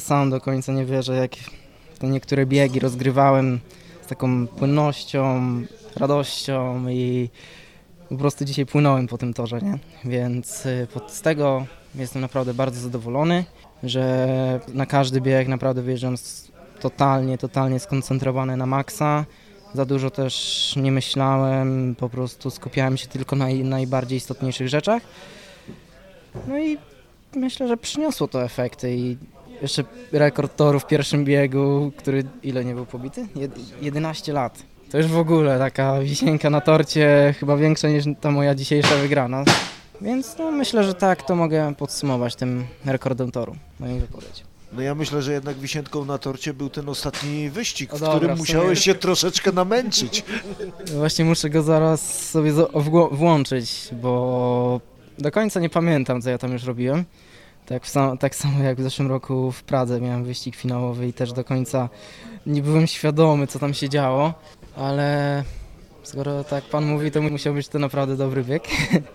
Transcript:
Sam do końca nie wierzę, jak te niektóre biegi rozgrywałem z taką płynnością, radością i po prostu dzisiaj płynąłem po tym torze, nie? Więc y, pod, z tego jestem naprawdę bardzo zadowolony, że na każdy bieg naprawdę wyjeżdżam totalnie, totalnie skoncentrowany na maksa. Za dużo też nie myślałem, po prostu skupiałem się tylko na naj, najbardziej istotniejszych rzeczach. No i myślę, że przyniosło to efekty i jeszcze rekord toru w pierwszym biegu, który ile nie był pobity? Jed- 11 lat. To już w ogóle taka wisienka na torcie, chyba większa niż ta moja dzisiejsza wygrana. Więc no, myślę, że tak to mogę podsumować tym rekordem toru, moją wypowiedź. No ja myślę, że jednak wisienką na torcie był ten ostatni wyścig, O w dobra, którym w sumie- musiałeś się troszeczkę namęczyć. Właśnie muszę go zaraz sobie włączyć, bo do końca nie pamiętam, co ja tam już robiłem. Tak, sam, tak samo jak w zeszłym roku w Pradze miałem wyścig finałowy i też do końca nie byłem świadomy, co tam się działo, ale skoro tak pan mówi, to musiał być to naprawdę dobry bieg.